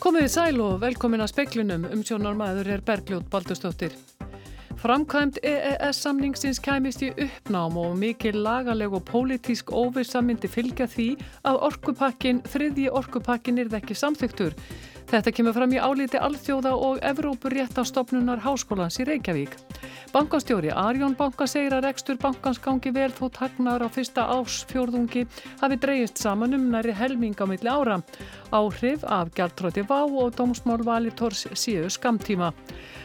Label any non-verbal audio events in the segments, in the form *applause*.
Komið í sæl og velkomin að speklinum um sjónarmæður er Bergljót Baldustóttir. Framkvæmt EES-samningsins kæmist í uppnám og mikil lagaleg og pólitísk óvisa myndi fylgja því að orkupakkin, þriðji orkupakkin er ekki samþyktur. Þetta kemur fram í álíti Alþjóða og Evrópuréttastofnunar Háskólans í Reykjavík. Bankastjóri Arjón Banka segir að rekstur bankans gangi vel þó tagnar á fyrsta ásfjórðungi hafi dreyist saman um næri helming á milli ára. Áhrif af Gjaltróti Vá og Dómsmál Valitors síu skamtíma.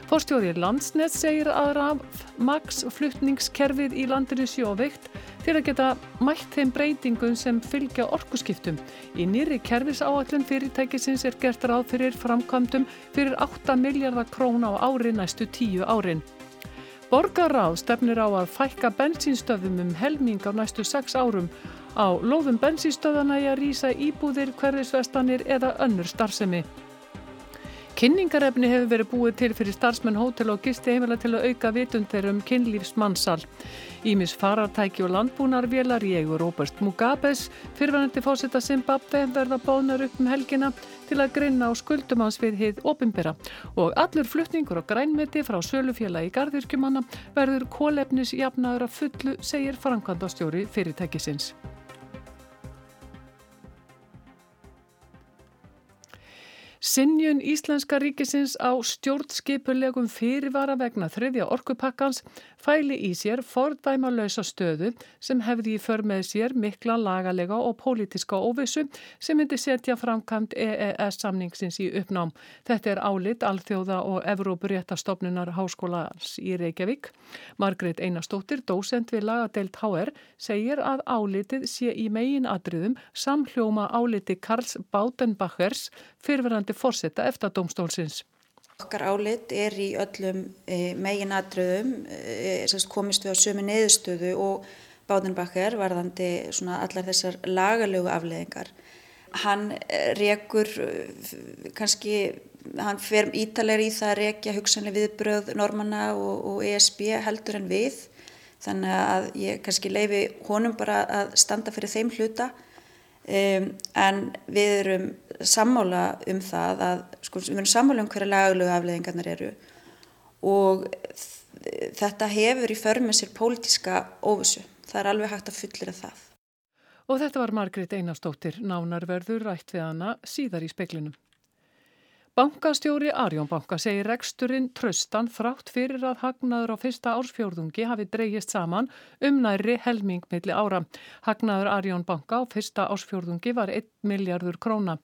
Fórstjóri Landsnett segir að rafmags fluttningskerfið í landinu sjóveikt til að geta mætt þeim breytingum sem fylgja orkuskiptum. Í nýri kerfisáallum fyrirtækisins er gert ráð fyrir framkvæmdum fyrir 8 miljardar króna á ári næstu 10 árin. Borgaráð stefnir á að fækka bensinstöðum um helming á næstu 6 árum. Á lóðum bensinstöðana í að rýsa íbúðir, hverðisvestanir eða önnur starfsemi. Kynningarefni hefur verið búið til fyrir starfsmenn hótel og gisti heimila til að auka vitund þeirra um kynlífsmannsal. Ímis farartæki og landbúnarvélar í eigu Róbert Mugabes, fyrfanandi fósita Zimbabwe, verða bóðnar upp um helgina til að grinna á skuldum hans við hið opimbera. Og allur fluttningur og grænmeti frá sölufjöla í gardirkjumanna verður kólefnisjafnaður að fullu, segir framkvæmdastjóri fyrirtækisins. Sinjun Íslenska ríkisins á stjórnskipulegum fyrirvara vegna þriðja orkupakkans fæli í sér fordæma lausa stöðu sem hefði í för með sér mikla lagalega og pólitiska óvissu sem myndi setja framkvæmt EES-samningsins í uppnám. Þetta er álit Alþjóða og Evrópuréttastofnunar Háskólas í Reykjavík. Margreit Einarstóttir, dósent við lagadeilt HR, segir að álitið sé í megin adriðum samhljóma áliti Karls Bátenbachers fyrirverandi fórsetta eftir domstólsins. Okkar álit er í öllum e, megin atriðum, e, komist við á sömu neðustöðu og Báðinbakker varðandi allar þessar lagalögu afleðingar. Hann rekur kannski, hann fer ítalegri í það að rekja hugsanlega viðbröð normanna og, og ESB heldur en við. Þannig að ég kannski leifi honum bara að standa fyrir þeim hluta um, en við erum sammála um það að sko, við erum sammála um hverja laglegu afleðingarnar eru og þetta hefur í förmið sér pólitíska óvissu. Það er alveg hægt að fullira það. Og þetta var Margrit Einarstóttir, nánarverður rætt við hana síðar í speklinum. Bankastjóri Arjónbanka segir reksturinn tröstan frátt fyrir að hagnaður á fyrsta ársfjórðungi hafi dreyjist saman um næri helming milli ára. Hagnaður Arjónbanka á fyrsta ársfjórðungi var 1 miljardur króna.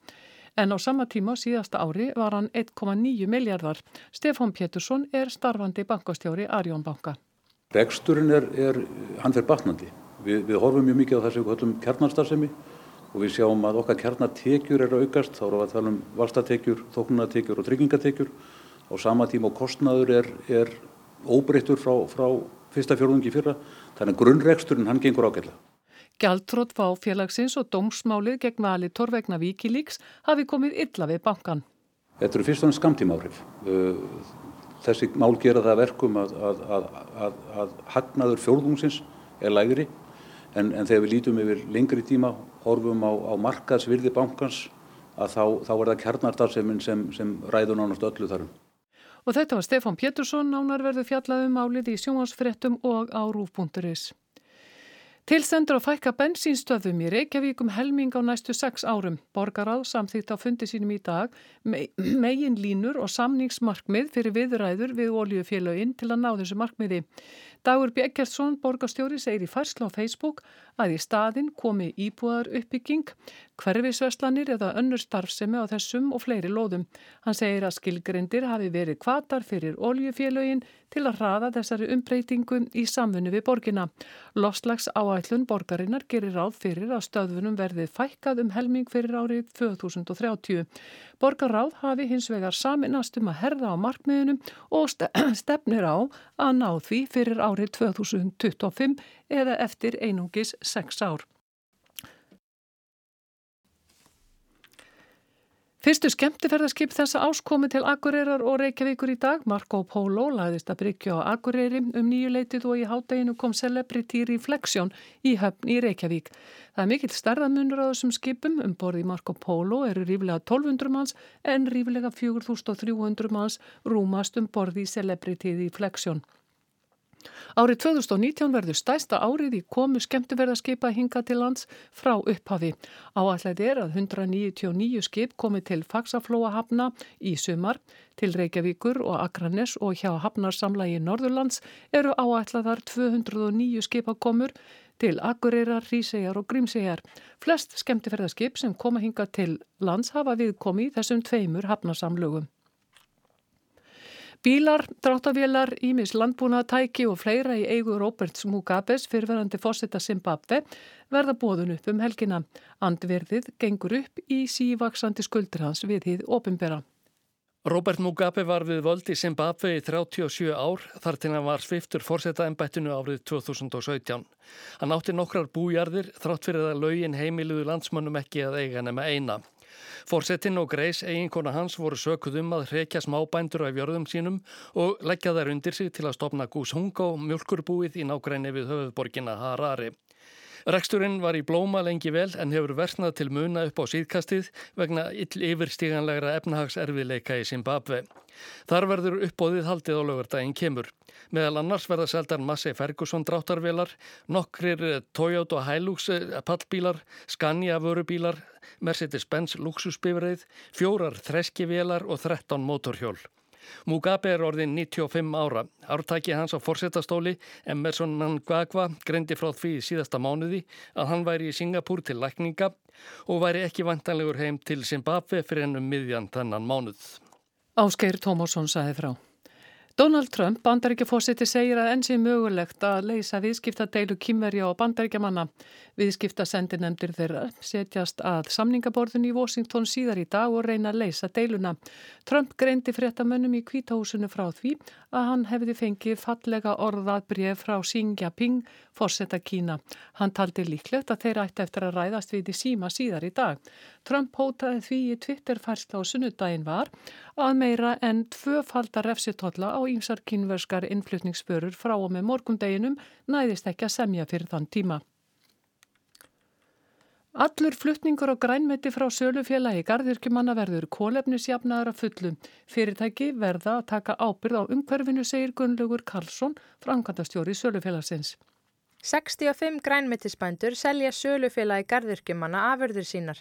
En á sama tíma síðasta ári var hann 1,9 miljardar. Stefán Pétursson er starfandi bankastjóri Arjónbanka. Reksturinn er, er hann fyrir batnandi. Vi, við horfum mjög mikið á þessu kjarnarstarfsemi og við sjáum að okkar kjarnatekjur er aukast, þá erum við að tala um valstatekjur, þóknunatekjur og tryggingatekjur á sama tíma og kostnaður er, er óbreyttur frá, frá fyrsta fjörðungi fyrra, þannig að grunnreksturinn hann gengur ágætla. Gjaldtrótt fá félagsins og dómsmálið gegn vali torvegna Víkilíks hafi komið illa við bankan. Þetta eru fyrst og ennst skamtíma áhrif. Þessi mál gera það verkum að, að, að, að hagnaður fjörðungsins er lægri en, en þegar við lítum yfir lengri tíma horfum á, á markaðsvirði bankans að þá, þá er það kjarnartarfsemin sem, sem ræður nánast öllu þarum. Og þetta var Stefán Pétursson, nánarverðu fjallaðum álið í sjónvarsfrettum og á rúf.is. Tilsendur að fækka bensínstöðum í Reykjavíkum helming á næstu sex árum. Borgaráð samþýtt á fundi sínum í dag *clears throat* megin línur og samningsmarkmið fyrir viðræður við oljufélaginn til að ná þessu markmiði. Dagur Bjekkertsson, borgastjóri, segir í færslu á Facebook að í staðin komi íbúðar uppbygging, hverfisveslanir eða önnur starfsemi á þessum og fleiri lóðum. Hann segir að skilgrindir hafi verið kvatar fyrir oljufélagin til að hraða þessari umbreytingu í samfunnu við borgina. Lofslags áætlun borgarinnar gerir ráð fyrir að stöðfunum verðið fækkað um helming fyrir árið 2030. Borgaráð hafi hins vegar saminast um að herða á markmiðunum og *clears throat* stefnir á að ná því fyrir árið 2025 eða eftir einungis 6 ár. Fyrstu skemmtiferðarskip þessa áskomi til Akureyrar og Reykjavíkur í dag, Marco Polo, lagðist að bryggja á Akureyri um nýju leitið og í hádeginu kom Celebrity Reflection í höfn í Reykjavík. Það er mikill starðamunur á þessum skipum, um borði Marco Polo eru ríflega 1200 manns en ríflega 4300 manns rúmast um borði Celebrity Reflection. Árið 2019 verður stæsta árið í komu skemmtiverðarskipa hinga til lands frá upphafi. Áallæði er að 199 skip komi til Faxaflóa hafna í sumar, til Reykjavíkur og Akranes og hjá hafnarsamlagi Norðurlands eru áallæðar 209 skipakomur til Akureyrar, Rísegjar og Grímsegjar. Flest skemmtiverðarskip sem koma hinga til lands hafa viðkomi þessum tveimur hafnarsamlögum. Bílar, dráttavélar, Ímis landbúnaðatæki og fleira í eigu Roberts Mugabes fyrirverandi fósita Zimbabwe verða bóðun upp um helgina. Andverðið gengur upp í sívaksandi skuldur hans við hið opimbera. Robert Mugabe var við völd í Zimbabwe í 37 ár þar til hann var sviftur fórseta ennbættinu árið 2017. Hann átti nokkrar bújarðir þrátt fyrir að laugin heimiluðu landsmönnum ekki að eiga nema eina. Forsettinn og Greis, eiginkona hans, voru sökuð um að hrekja smábændur af jörðum sínum og leggja þær undir sig til að stopna Gús Hungo, mjölkurbúið í nágræni við höfuðborgina Harari. Reksturinn var í blóma lengi vel en hefur versnað til muna upp á síðkastið vegna ill yfirstíganlegra efnahagserfiðleika í Zimbabwe. Þar verður uppbóðið haldið á lögurdaginn kemur. Meðal annars verða seldar Massey Ferguson dráttarvelar, nokkrir Toyota Hilux pallbílar, Scania vörubílar, Mercedes-Benz luxusbifreið, fjórar þreskivélar og 13 motorhjól. Mugabe er orðin 95 ára. Ártæki hans á forsetastóli, Emerson Mnangagwa, greindi frá því síðasta mánuði að hann væri í Singapúr til lækninga og væri ekki vantanlegur heim til Zimbabwe fyrir ennum miðjan þennan mánuð. Ásgeir Tómásson saði frá. Donald Trump, bandaríkjafósiti, segir að enn sé mögulegt að leysa viðskiptadeilu kýmverja og bandaríkjamanna. Viðskipta sendinemdir þeirra setjast að samningaborðun í Washington síðar í dag og reyna að leysa deiluna. Trump greindi fréttamönnum í kvítahúsinu frá því að hann hefði fengið fallega orðað bref frá Xi Jinping, fórsetta Kína. Hann taldi líklegt að þeirra ætti eftir að ræðast við í síma síðar í dag. Trump hótaði því í Twitter-færsla á sunnudaginn var að meira en tvöfaldar refsitotla á ímsar kynverskar innflutningsspörur frá og með morgundeginum næðist ekki að semja fyrir þann tíma. Allur flutningur á grænmeti frá sölufélagi gardirkjumanna verður kólefnisjafnaðar að fullu. Fyrirtæki verða að taka ábyrð á umhverfinu, segir Gunnlaugur Karlsson, framkvæmdastjóri sölufélagsins. 65 grænmetisbændur selja sölufélagi gardirkjumanna afurður sínar.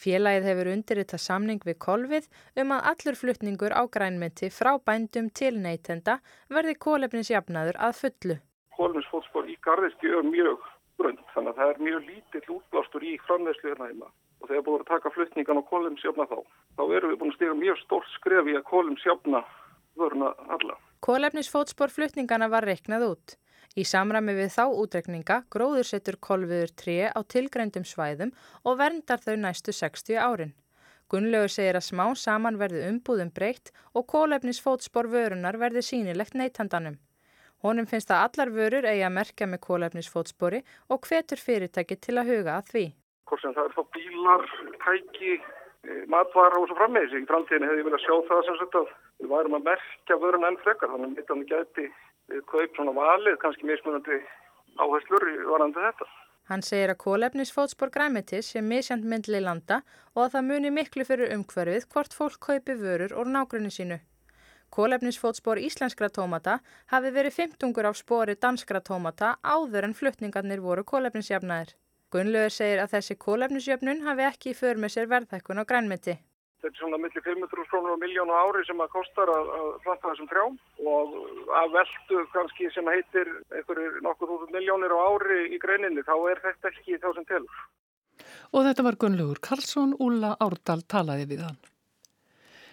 Félagið hefur undirritað samning við kolvið um að allur flutningur á grænmeti frá bændum til neytenda verði kólefnisjafnaður að fullu. Kólefnisfótspor í gardirkju er mjög grönd, þannig að það er mjög lítill útblástur í framlegslu hérna heima og þegar búið að taka flutningan og kólefnisjafna þá, þá erum við búin að stiga mjög stórt skref í að kólefnisjafna vöruna alla. Kólefnisfótspor flutningana var reiknað út. Í samræmi við þá útrekninga gróðursettur kolviður 3 á tilgreindum svæðum og verndar þau næstu 60 árin. Gunnlaugur segir að smá saman verði umbúðum breytt og kólefnisfótspor vörunar verði sínilegt neytandanum. Honum finnst að allar vörur eigi að merkja með kólefnisfótspori og hvetur fyrirtæki til að huga að því. Hvort sem það er þá bílar, tæki, eh, matvara og svo frammeðis. Í framtíðinu hefði ég viljað sjá það sem sagt að við værum að merkja vöruna enn frekar þannig að geti kaup svona valið, kannski mismunandi áherslur varandi þetta. Hann segir að kólefnisfótspor græmitis sé misjant myndli landa og að það muni miklu fyrir umhverfið hvort fólk kaupi vörur úr nágrunni sínu. Kólefnisfótspor íslenskra tómata hafi verið 15 af spori danskra tómata áður en flutningarnir voru kólefnisjafnaðir. Gunnlaugur segir að þessi kólefnisjöfnun hafi ekki í för með sér verðhækkun á grænmiti. Þetta er svona millir 500 krónur og miljónu ári sem að kostar að, að planta þessum trjám og að veldu kannski sem heitir einhverju nokkur húsund miljónir á ári í greininni þá er þetta ekki þá sem telur. Og þetta var Gunnlaugur Karlsson, Úla Árdal talaði við hann.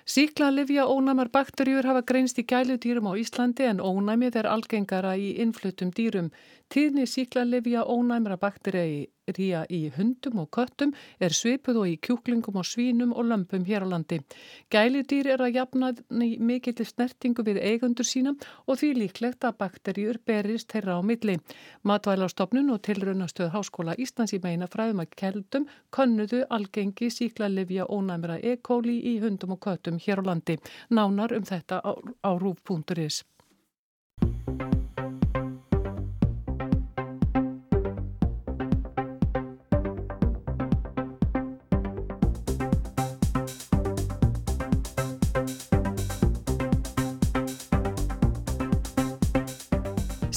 Síkla livja ónæmar bakterjur hafa greinst í gæludýrum á Íslandi en ónæmið er algengara í innflutum dýrum. Tíðni síkla livja ónæmra bakterja í baktería í hundum og köttum er svipuð og í kjúklingum og svínum og lömpum hér á landi. Gælidýr er að jafna mikill snertingu við eigundur sína og því líklegt að bakteríur berist þeirra á milli. Matvælastofnun og tilraunastöð Háskóla Íslands í meina fræðum að keldum könnuðu algengi síklarlifja ónæmra E. coli í hundum og köttum hér á landi. Nánar um þetta á, á rúf.is.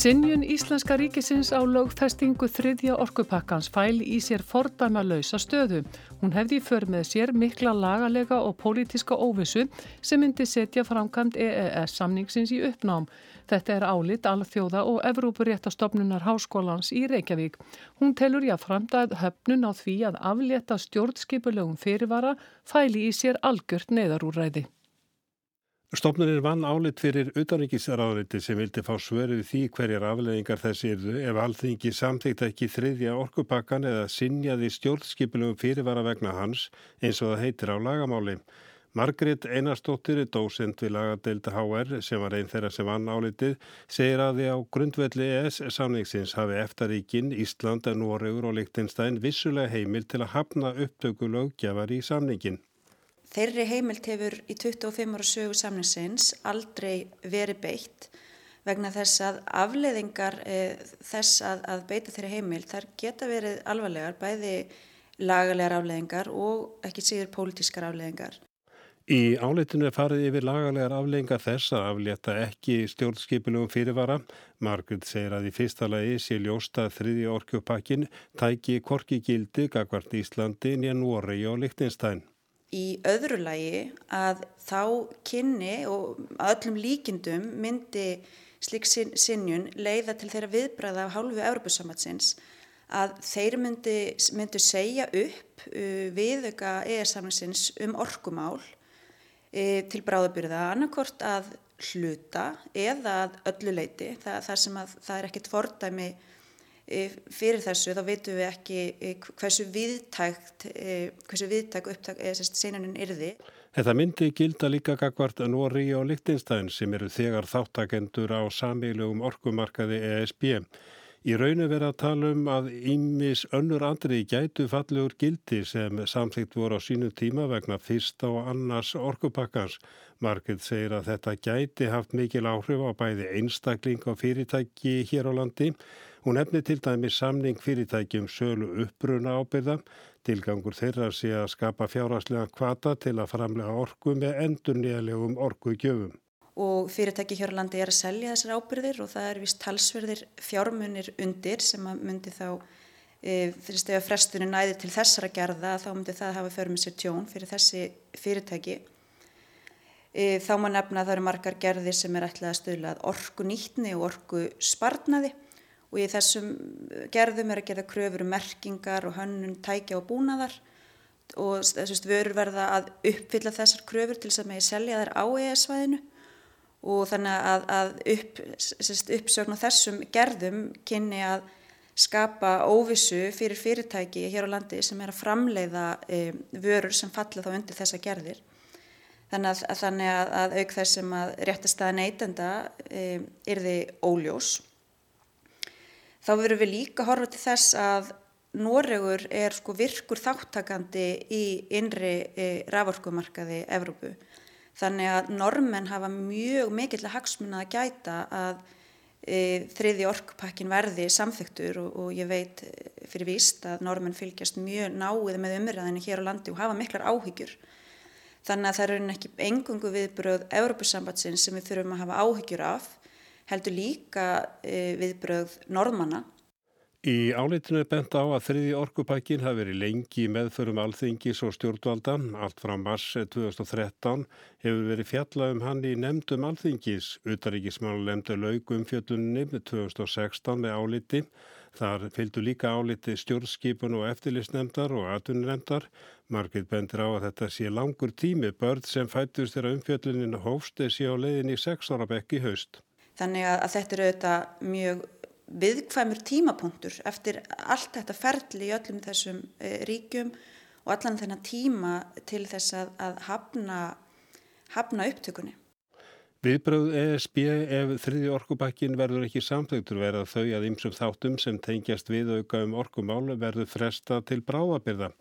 Sinjun Íslenska ríkisins á lögfestingu þriðja orkupakkans fæli í sér fordæma lausa stöðu. Hún hefði för með sér mikla lagalega og pólitiska óvissu sem myndi setja framkvæmt EES samningsins í uppnám. Þetta er álit alþjóða og Evrópuréttastofnunar Háskólans í Reykjavík. Hún telur ég að höfnun á því að aflétta stjórnskipulegum fyrirvara fæli í sér algjört neðarúræði. Stofnunir vann álit fyrir utanríkisraðuriti sem vildi fá svörið því hverjar afleðingar þessi eru ef alþingi samþýgt ekki þriðja orkupakkan eða sinjaði stjórnskipilum fyrirvara vegna hans eins og það heitir á lagamáli. Margrit Einarstóttir, dósend við lagadeilda HR sem var einn þeirra sem vann álitið, segir að því á grundvelli ES samningsins hafi eftaríkin, Ísland, Noregur og Lichtenstein vissulega heimil til að hafna upptöku lögjafar í samningin. Þeirri heimilt hefur í 25 ára sögu samninsins aldrei verið beitt vegna þess að afleðingar e, þess að, að beita þeirri heimilt þar geta verið alvarlegar, bæði lagalegar afleðingar og ekki síður pólitískar afleðingar. Í áleitinu farið yfir lagalegar afleðingar þess að aflétta ekki stjórnskipilum fyrirvara. Margrit segir að í fyrsta lagi sé ljósta þriði orkjupakkin tæki korki gildi gagvart Íslandi nýja Nóri og Lichtenstein. Í öðru lagi að þá kynni og öllum líkindum myndi slik sinjun leiða til þeirra viðbræða af hálfu Európusamatsins að þeir myndi, myndi segja upp uh, viðöka EES-samlingsins um orkumál uh, til bráðabyrða annarkort að hluta eða að öllu leiti, það, það sem að það er ekkit fordæmi fyrir þessu þá veitum við ekki hversu viðtækt hversu viðtæk upptæk senunin yrði. Þetta myndi gilda líka gagvart Nóri og Lichtenstein sem eru þegar þáttakendur á samílugum orkumarkaði ESB. Í raunu verið að tala um að ímis önnur andri gætu fallegur gildi sem samþýtt voru á sínu tíma vegna fyrsta og annars orkupakkans. Markið segir að þetta gæti haft mikil áhrif á bæði einstakling og fyrirtæki hér á landi Hún hefni til dæmi samning fyrirtækjum sölu uppbruna ábyrða, tilgangur þeirra sé að skapa fjárháslega kvata til að framlega orku með endur nýjalegum orku gjöfum. Og fyrirtæki hér á landi er að selja þessar ábyrðir og það er vist talsverðir fjármunir undir sem að myndi þá, e, fyrir stegu að frestunni næði til þessara gerða, þá myndi það hafa fyrir með sér tjón fyrir þessi fyrirtæki. E, þá má nefna að það eru margar gerðir sem er ætlað að stöðla orku nýttni og orku sparnaði og í þessum gerðum er að gera kröfur um merkingar og hönnun tækja og búnaðar. Og þessust vörur verða að uppfylla þessar kröfur til þess að megi selja þær á ES-svæðinu og þannig að, að upp, uppsögn á þessum gerðum kynni að skapa óvissu fyrir fyrirtæki hér á landi sem er að framleiða e, vörur sem falla þá undir þessa gerðir. Þannig að, að, þannig að auk þessum að réttast að neytenda e, yrði óljós þá verðum við líka horfa til þess að Noregur er sko virkur þáttakandi í innri e, raforkumarkaði Evrópu. Þannig að normenn hafa mjög mikill að hagsmuna að gæta að e, þriði orkupakkin verði samþyktur og, og ég veit fyrir víst að normenn fylgjast mjög náið með umræðinu hér á landi og hafa miklar áhyggjur. Þannig að það eru ekki engungu viðbröð Evrópusambatsins sem við þurfum að hafa áhyggjur af heldur líka e, viðbröð norðmanna. Í áleitinu er bent á að þriði orkupækin hafi verið lengi meðförum alþingis og stjórnvalda. Allt frá mars 2013 hefur verið fjalla um hann í nefndum alþingis. Utaríkismann lemdi laugum fjöllunni með 2016 með áliti. Þar fylgdu líka áliti stjórnskipun og eftirlistnemndar og atvinnunemndar. Margit bendir á að þetta sé langur tími börn sem fættust þeirra umfjölluninu hófst eða sé á leiðin í sex ára bekk í haust. Þannig að, þetta eru auðvitað mjög viðkvæmur tímapunktur eftir allt þetta ferli í öllum þessum e, ríkjum og allan þennan tíma til þess að, að hafna, hafna upptökunni. Viðbröð ESB ef þriði orkupakkin verður ekki samþögtur verða þau að ymsum þáttum sem tengjast við auka um orkumál verður fresta til bráðabyrða.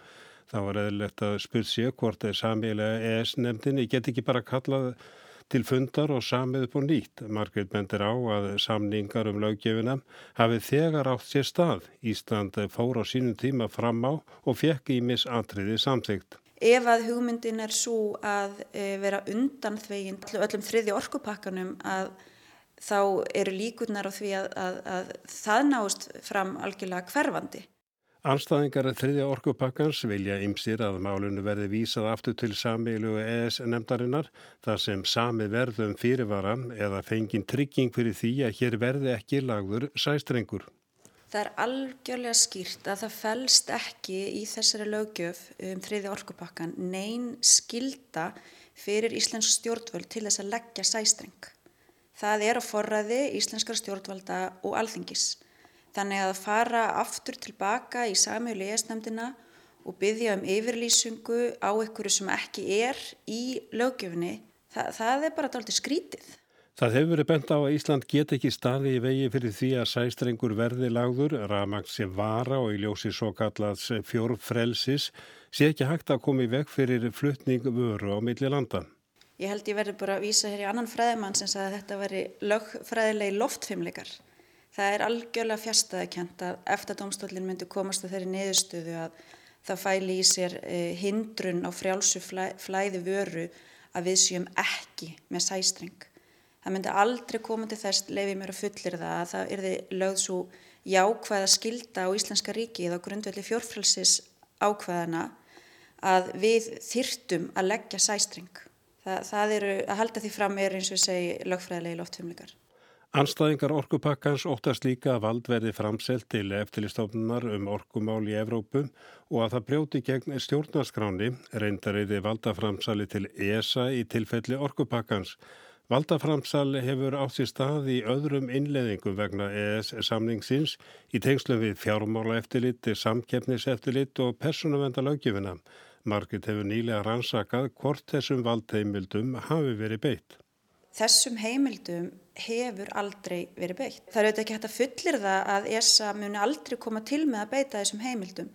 Það var eðlert að spurt sér hvort samiðilega ES-nemndinni get ekki bara kallað til fundar og samið upp og nýtt. Margreit bendir á að samningar um löggefina hafið þegar átt sér stað. Ísland fór á sínum tíma fram á og fekk í misatriði samþygt. Ef að hugmyndin er svo að e, vera undan þveginn öllum þriði orkupakkanum að þá eru líkurnar á því að, að, að það náist fram algjörlega hverfandi. Anstæðingar þriðja orkupakkans vilja ymsir að málunum verði vísað aftur til samílu og ES nefndarinnar þar sem sami verðum fyrirvara eða fengin trygging fyrir því að hér verði ekki lagður sæstrengur. Það er algjörlega skýrt að það fælst ekki í þessari lögjöf um þriðja orkupakkan neyn skilda fyrir Íslensk stjórnvöld til þess að leggja sæstreng. Það er á forræði Íslenskar stjórnvalda og alþingis. Þannig að fara aftur tilbaka í samhjölu ES-nefndina og byggja um yfirlýsingu á einhverju sem ekki er í lögjöfni, það, það er bara alltaf skrítið. Það hefur verið bent á að Ísland get ekki staði í vegi fyrir því að sæstrengur verði lagður, ramagt sem vara og í ljósi svo kallats fjórfrelsis, sé ekki hægt að koma í veg fyrir fluttning vöru á milli landa. Ég held ég verði bara að vísa hér í annan fræðimann sem sagði að þetta veri lögfræðilegi loftfimleikar. Það er algjörlega fjastæðakent að eftir að domstólinn myndi komast að þeirri niðurstöðu að það fæli í sér eh, hindrun á frjálsu flæ, flæði vöru að við séum ekki með sæstreng. Það myndi aldrei koma til þess, lefið mér að fullir það, að það erði lögð svo jákvæða skilda á Íslenska ríki eða grundvelli fjórfrælsis ákvæðana að við þyrtum að leggja sæstreng. Það, það eru, að halda því fram er eins og segi lögfræðilegi loftfumleikar. Anstæðingar orkupakkans óttast líka að vald verði framselt til eftirlistofnunar um orkumál í Evrópu og að það brjóti gegn stjórnarskráni reyndar eða valdaframsali til ESA í tilfelli orkupakkans. Valdaframsal hefur átt sér stað í öðrum innleðingum vegna ES samningsins í tengslu við fjármála eftirlit, samkeppniseftirlit og persónavenda löggjöfina. Margit hefur nýlega rannsakað hvort þessum valdheimildum hafi verið beitt. Þessum heimildum hefur aldrei verið beitt. Það er auðvitað ekki hægt að fullir það að ESA muni aldrei koma til með að beita þessum heimildum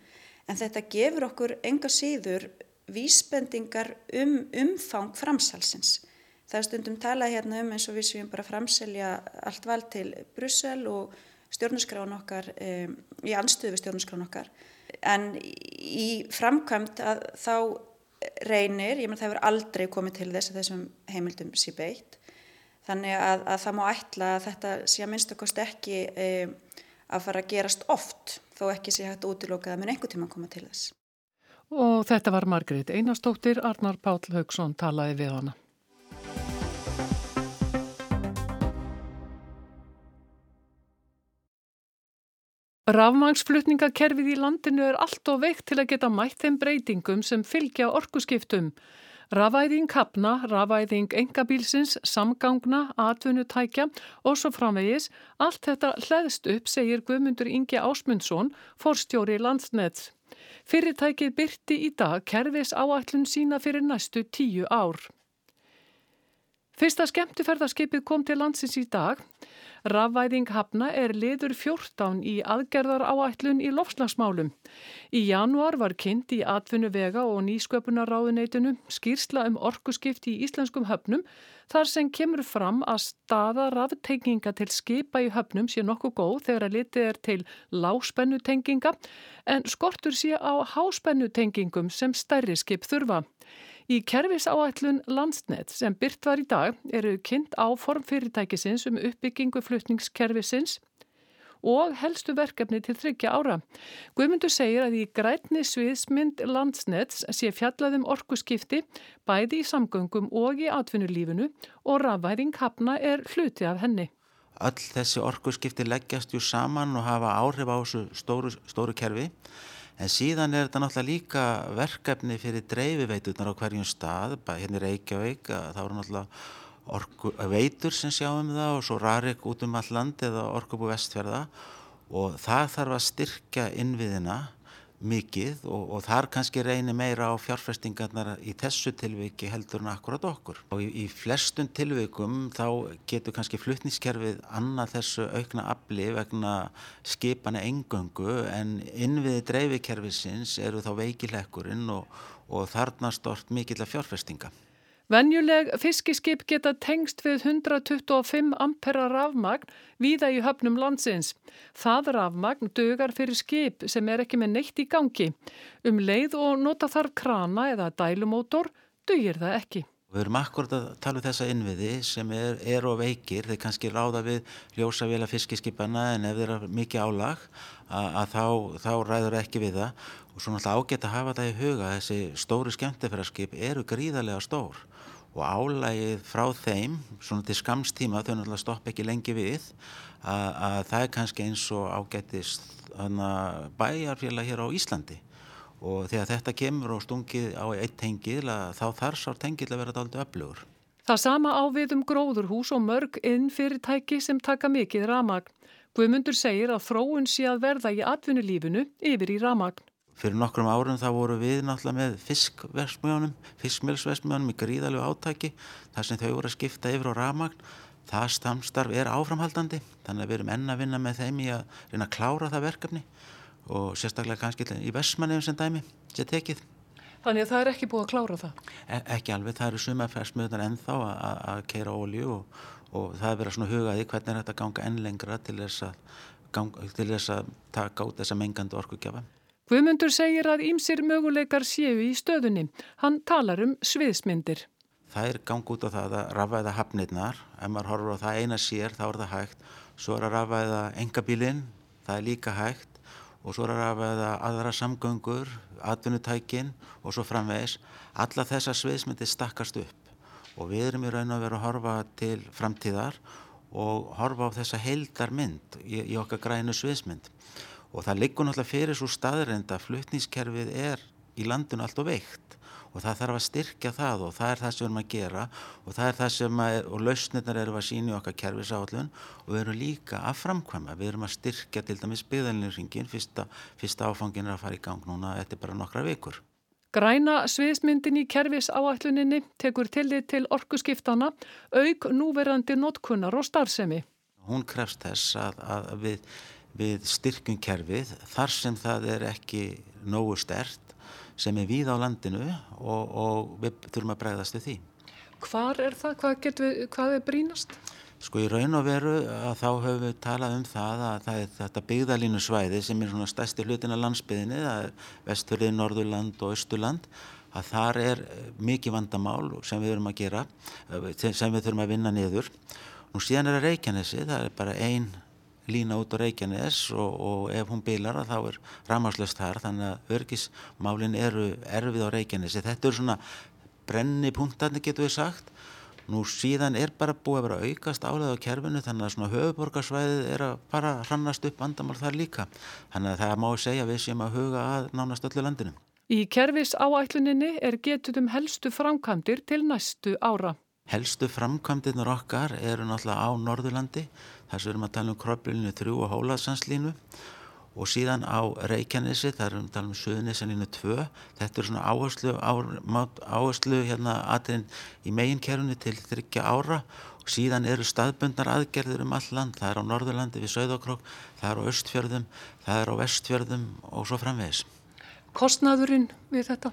en þetta gefur okkur enga síður vísbendingar um umfang framsalsins. Það er stundum talað hérna um eins og við séum bara framselja allt vald til Brussel og stjórnarskráin okkar, um, í anstöðu við stjórnarskráin okkar en í framkvæmt að þá reynir, ég menn það hefur aldrei komið til þess að þessum heimildum sé beitt Þannig að, að það má ætla að þetta sé að minnstakost ekki e, að fara að gerast oft þó ekki sé hægt útiloka að mun einhver tíma koma til þess. Og þetta var Margrét Einarstóttir, Arnar Páll Haugsson talaði við hana. Rafmangsflutningakerfið í landinu er allt og veikt til að geta mætt þeim breytingum sem fylgja orkuskiptum. Ravæðing hafna, ravæðing engabílsins, samgangna, atvinnutækja og svo framvegis, allt þetta hlæðst upp, segir Guðmundur Ingi Ásmundsson, forstjóri landsnett. Fyrirtækið byrti í dag kerfis áætlun sína fyrir næstu tíu ár. Fyrsta skemmtiferðarskipið kom til landsins í dag. Rafvæðing hafna er liður 14 í aðgerðar áætlun í lofslagsmálum. Í januar var kynnt í atvinnu vega og nýsköpunaráðuneytinu skýrsla um orkuskipti í íslenskum höfnum þar sem kemur fram að staða raftenginga til skipa í höfnum sé nokkuð góð þegar að litið er til lágspennutenginga en skortur sé á háspennutengingum sem stærri skip þurfa. Í kerfisáætlun Landsnet sem byrt var í dag eru kynnt á formfyrirtækisins um uppbyggingu flutningskerfisins og helstu verkefni til þryggja ára. Guðmundur segir að í grætni sviðsmynd Landsnets sé fjallaðum orkuskipti bæði í samgöngum og í atvinnulífinu og rafværing hafna er hluti af henni. Öll þessi orkuskipti leggjast jú saman og hafa áhrif á þessu stóru, stóru kerfi En síðan er þetta náttúrulega líka verkefni fyrir dreifiveiturnar á hverjum stað, hérna í Reykjavík, þá eru náttúrulega orku, veitur sem sjáum það og svo rarik út um all land eða orkubú vestferða og það þarf að styrkja innviðina mikið og, og þar kannski reynir meira á fjárfestingarnar í þessu tilviki heldur en akkurat okkur. Og í, í flestum tilvikum þá getur kannski fluttnískerfið annað þessu aukna afli vegna skipana engöngu en innviði dreifikerfisins eru þá veikilekkurinn og, og þarna stort mikill að fjárfestinga. Venjuleg fiskiskip geta tengst við 125 ampera rafmagn víða í höfnum landsins. Það rafmagn dögar fyrir skip sem er ekki með neitt í gangi. Um leið og nota þarf krana eða dælumótor dögir það ekki. Við erum akkurat að tala um þessa innviði sem er, er og veikir. Þeir kannski ráða við ljósavela fiskiskipana en ef þeir eru mikið álag að, að þá, þá ræður ekki við það. Og svo náttúrulega ágætt að hafa það í huga. Þessi stóru skemmtifæraskip eru gríðarlega stór og álægið frá þeim, svona til skamstíma, þau náttúrulega stopp ekki lengi við, að, að það er kannski eins og ágættist bæjarfélag hér á Íslandi og þegar þetta kemur og stungið á eitt tengil þá þarf sár tengil að vera daldi öflugur. Það sama á við um gróðurhús og mörg inn fyrirtæki sem taka mikið ramagn. Guðmundur segir að þróun sé að verða í atvinnulífinu yfir í ramagn. Fyrir nokkrum árum þá voru við náttúrulega með fiskversmjónum, fiskmjölsversmjónum í gríðalegu átæki þar sem þau voru að skipta yfir á ramagn. Það stamstarf er áframhaldandi þannig að við erum enna að vinna með þeim í að reyna að klára það verkefni og sérstaklega kannski í Vestmanniðum sem dæmi sé tekið. Þannig að það er ekki búið að klára það? E ekki alveg, það eru suma fersmjöðunar ennþá að keira ólju og, og það er verið að hugaði hvernig er þetta að ganga enn lengra til þess að, til þess að taka út þessa mengandi orkugjafa. Guðmundur segir að ímsir möguleikar séu í stöðunni. Hann talar um sviðsmyndir. Það er gang út á það að rafæða hafnirnar. Ef maður horfur á það eina sér þá er það hægt. Svo er að rafæða engabílinn, það er líka hægt. Og svo er að rafæða aðra samgöngur, atvinnutækin og svo framvegis. Alla þessar sviðsmyndir stakkast upp. Og við erum í raun að vera að horfa til framtíðar og horfa á þessa heildar mynd í, í okkar grænu sviðsmynd og það liggur náttúrulega fyrir svo staðrind að flutnískerfið er í landinu allt og veikt. Og það þarf að styrkja það og það er það sem við erum að gera. Og það er það sem að, og lausnirnar eru að sína í okkar kerfisáallun og við erum líka að framkvæma, við erum að styrkja til dæmis byggðalinurringin, fyrsta, fyrsta áfangin er að fara í gang núna, þetta er bara nokkra vikur. Græna sviðsmyndin í kervis áalluninni tekur tillit til orkuskiptana, auk núverandi notkunnar og starfsemi. Hún krefst þess að, að við við styrkjum kerfið þar sem það er ekki nógu stert sem er víð á landinu og, og við þurfum að bregðast við því. Hvar er það? Hvað, við, hvað er brínast? Sko í raun og veru að þá höfum við talað um það að það er þetta byggðalínu svæði sem er svona stærsti hlutin af landsbyðinni, það er vesturlið, norðurland og austurland að þar er mikið vandamál sem við þurfum að gera, sem við þurfum að vinna niður. Nú síðan er að Reykjanesi, það er bara einn lína út á Reykjanes og, og ef hún bilar þá er rámaslöst þar þannig að örgismálin eru erfið á Reykjanesi. Þetta er svona brenni punktarnir getur við sagt. Nú síðan er bara búið að vera aukast álega á kerfinu þannig að svona höfuborgarsvæðið er að bara hrannast upp vandamál þar líka. Þannig að það má segja við sem að huga að nánast öllu landinu. Í kervis áætluninni er getutum helstu framkvæmdir til næstu ára. Helstu framkvæmdirnar okkar eru náttúrulega á Norðurlandi þar sem við erum að tala um kroppilinu 3 og hólaðsanslínu og síðan á Reykjanesi, þar erum að tala um Suðunesanlínu 2. Þetta er svona áherslu, áherslu hérna aðeinn í meginkerfunu til þryggja ára og síðan eru staðbundnar aðgerðir um all land. Það er á Norðurlandi við Söðokrók, það er á Östfjörðum, það er á Vestfjörðum og svo framvegis. Kostnaðurinn við þetta?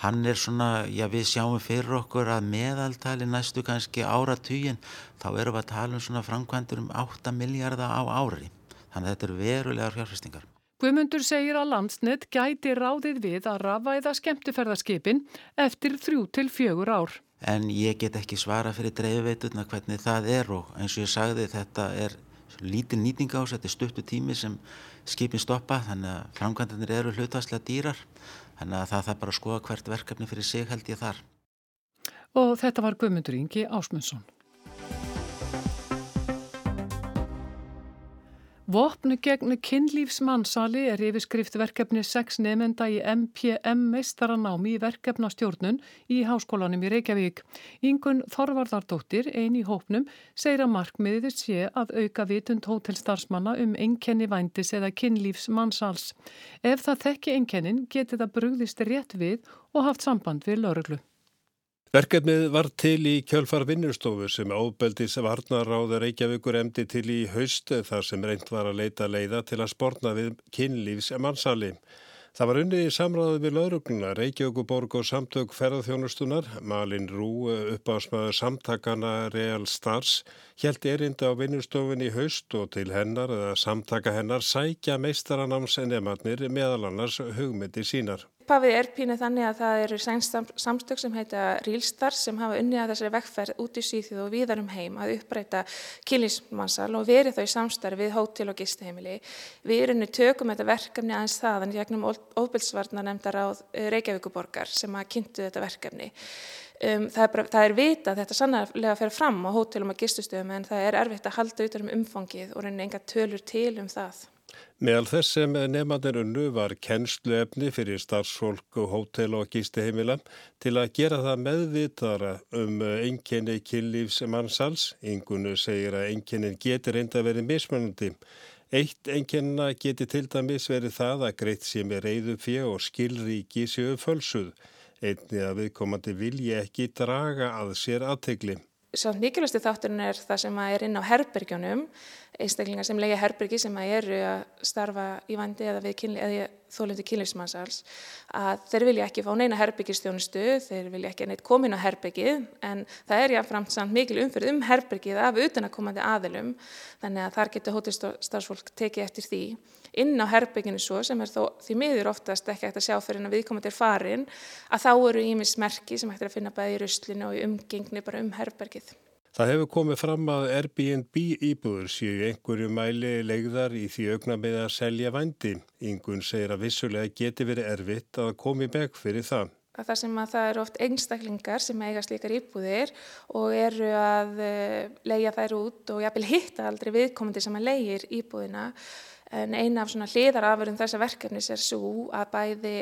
Hann er svona, já við sjáum fyrir okkur að meðaltali næstu kannski áratugin, þá erum við að tala um svona framkvæmdur um 8 miljardar á ári. Þannig að þetta eru verulegar fjárfestingar. Guðmundur segir að landsnett gæti ráðið við að rafæða skemmtifærðarskipin eftir þrjú til fjögur ár. En ég get ekki svara fyrir dreifveituna hvernig það er og eins og ég sagði þetta er lítið nýting ás, þetta er stuttu tími sem skipin stoppa þannig að framkvæmdanir eru hlutastlega dýrar Þannig að það þarf bara að skoða hvert verkefni fyrir sig held ég þar. Og þetta var Guðmundur Ingi Ásmundsson. Vopnu gegn kynlífsmannsali er yfirskrift verkefni 6 nefnda í MPM meistaranámi í verkefnastjórnun í Háskólanum í Reykjavík. Íngun Þorvardardóttir, ein í hópnum, segir að markmiðið sé að auka vitund hótelstarfsmanna um einkenni vændis eða kynlífsmannsals. Ef það þekki einkennin geti það brugðist rétt við og haft samband við lauruglu. Verkefnið var til í kjölfar vinnustofu sem ábeldis varnaráður Reykjavíkur emdi til í haust þar sem reynd var að leita leiða til að sportna við kynlífs mannsali. Það var unnið í samráðu við laurugluna, Reykjavíkuborg og samtök ferðarþjónustunar, Malin Rú uppásmaður samtakana Real Stars, helt erinda á vinnustofunni í haust og til hennar eða samtaka hennar sækja meistaranams en ematnir meðal annars hugmyndi sínar upphafið er pínuð þannig að það eru samstök sem heita Rílstar sem hafa unnið að þessari vekkferð út í síþjóð og viðarum heim að uppræta kynlísmannsal og verið þá í samstarfi við hótel og gisteheimili. Við erum nú tökum þetta verkefni aðeins þaðan gegnum óbylsvarnar nefndar á eh, Reykjavíkuborgar sem að kynntu þetta verkefni. Um, það, er bara, það er vita að þetta sannlega fer fram á hótelum og gistustöðum en það er erfitt að halda út um umfangið og reyna enga tölur til um það. Meðal þess sem nefnandir unnu var kennsluefni fyrir starfsfólk hótel og gísteheimila til að gera það meðvitara um enginni kynlífs mannsals. Ingunu segir að enginin getur reynda verið mismunandi. Eitt enginna geti til dæmis verið það að greitt sem er reyðu fjö og skilríki séu fölsuð. Einni að viðkomandi vilja ekki draga að sér aðtegli. Samt mikilvægstu þátturinn er það sem er inn á herbergjónum einstaklingar sem lega herbergi sem eru að starfa í vandi eða eða þólundi kynlífsmannsals að þeir vilja ekki fá neina herbyggistjónustu, þeir vilja ekki neitt komin á herbyggið en það er jáfnframt samt mikil umfyrð um herbyggið af utanakomandi aðilum þannig að þar getur hótelstarfsfólk tekið eftir því inn á herbygginu svo sem er þó því miður oftast ekki hægt að sjá fyrir en að viðkomandi er farin að þá eru ímis merki sem hægt er að finna bæði í ruslinu og í umgengni bara um herbyggið. Það hefur komið fram að Airbnb íbúður séu einhverju mæli legðar í því augna með að selja vændi. Yngun segir að vissulega geti verið erfitt að komi begg fyrir það. Það sem að það eru oft einstaklingar sem eiga slíkar íbúðir og eru að eh, leia þær út og jafnvel hitta aldrei viðkomandi sem að leigir íbúðina. En eina af svona hliðarafurinn þessa verkefnis er svo að bæði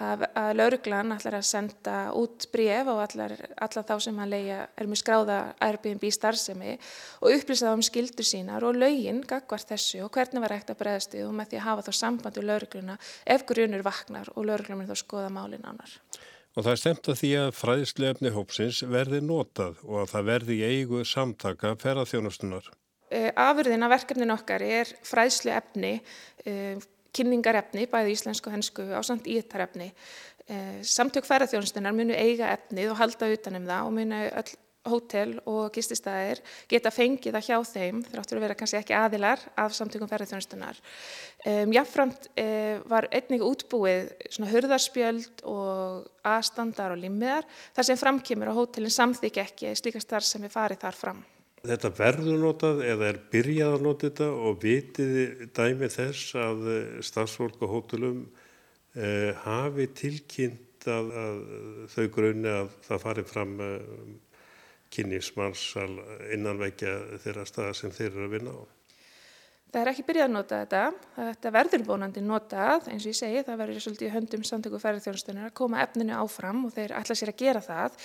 að, að lauruglan ætlar að senda út bref og allar, allar þá sem að leia er með skráða Airbnb starfsemi og upplýsa það um skildur sínar og laugin gagvar þessu og hvernig var hægt að bregðast við og með því að hafa þá samband við laurugluna ef grunur vaknar og lauruglun er þá skoða málin annar. Og það er stemt að því að fræðisleifni hópsins verði notað og að það verði í eigu samtaka ferðarþjónustunar. Eh, afurðin af verkefnin okkar er fræðslu efni eh, kynningarefni, bæði íslensku og hensku á samt ítarefni. Eh, samtök færaþjónustunar munu eiga efnið og halda utanum það og munu öll hótel og gististæðir geta fengið það hjá þeim þráttur að vera kannski ekki aðilar af samtökum ferðarþjónustunar. Um, Jáfnframt uh, var einnig útbúið svona hurðarspjöld og aðstandar og limmiðar þar sem framkymur á hótelin samþykja ekki slíka starf sem er farið þar fram. Þetta verður notað eða er byrjað að nota þetta og vitiði dæmi þess að eh, stafsfólk og hótelum eh, hafi tilkynnt að, að þau grunni að það fari fram eh, kynningsmannsal innanveikja þeirra staða sem þeir eru að vinna á. Það er ekki byrjað að nota þetta, þetta verður vonandi notað, eins og ég segi, það verður svolítið í höndum samtöku færðarþjónustunar að koma efninu áfram og þeir ætla sér að gera það.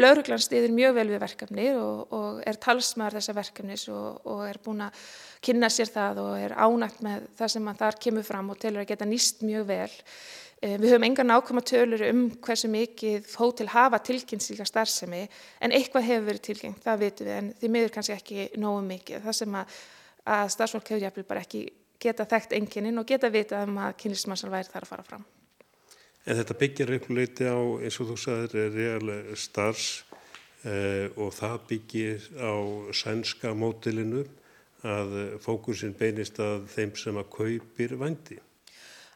Lauruglan stiður mjög vel við verkefni og, og er talsmaður þessa verkefnis og, og er búin að kynna sér það og er ánægt með það sem þar kemur fram og telur að geta nýst mjög vel. Eh, við höfum enga nákvæma tölur um hversu mikið hótel hafa tilkynnt síka starfsemi en eitthvað hefur verið tilkynnt, það vitum við en því miður kannski ekki nógu mikið. Það sem að að starfsfólk hefur jafnvel bara ekki geta þekkt enginin og geta vita um að kynlismansal væri þar að fara fram. En þetta byggjar einhverleiti á, eins og þú sagðir, real stars eh, og það byggir á sænska mótilinu að fókusin beinist að þeim sem að kaupir vandi.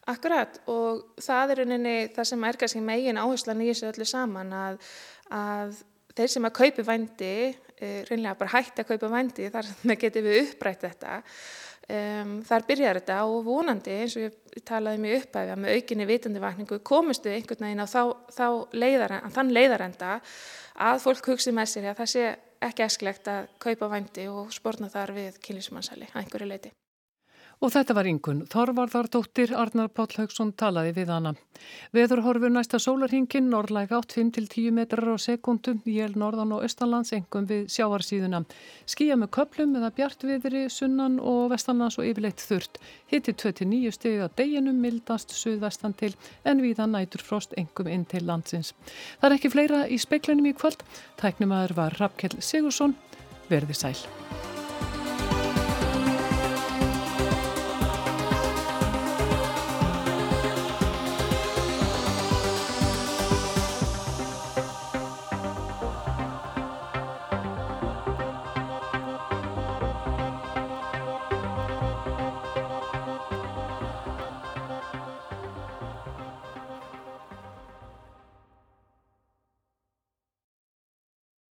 Akkurat og það er rauninni það sem er kannski megin áherslan í þessu öllu saman að, að þeir sem að kaupi vændi Eh, reynlega bara hætti að kaupa vændi þar getum við upprætt þetta um, þar byrjar þetta og vonandi eins og ég talaði mjög uppæfi að með aukinni vitandi vakningu komistu einhvern veginn á þá, þá leiðar, þann leiðarenda að fólk hugsi með sér að það sé ekki esklegt að kaupa vændi og spórna þar við kynlísmannsæli að einhverju leiti. Og þetta var yngun. Þorvarðardóttir Arnar Páll Haugsson talaði við hana. Veðurhorfur næsta sólarhingin, norrlæg átt 5-10 metrar á sekundum, jél norðan og austanlands, engum við sjáarsíðuna. Skíja með köplum eða bjartviðri, sunnan og vestanlands og yfirleitt þurrt. Hitti 29 steg að deginum, mildast suðvestan til, en viða nætur frost engum inn til landsins. Það er ekki fleira í speiklinum í kvöld. Tæknumæður var Rappkjell Sigursson. Verði sæl.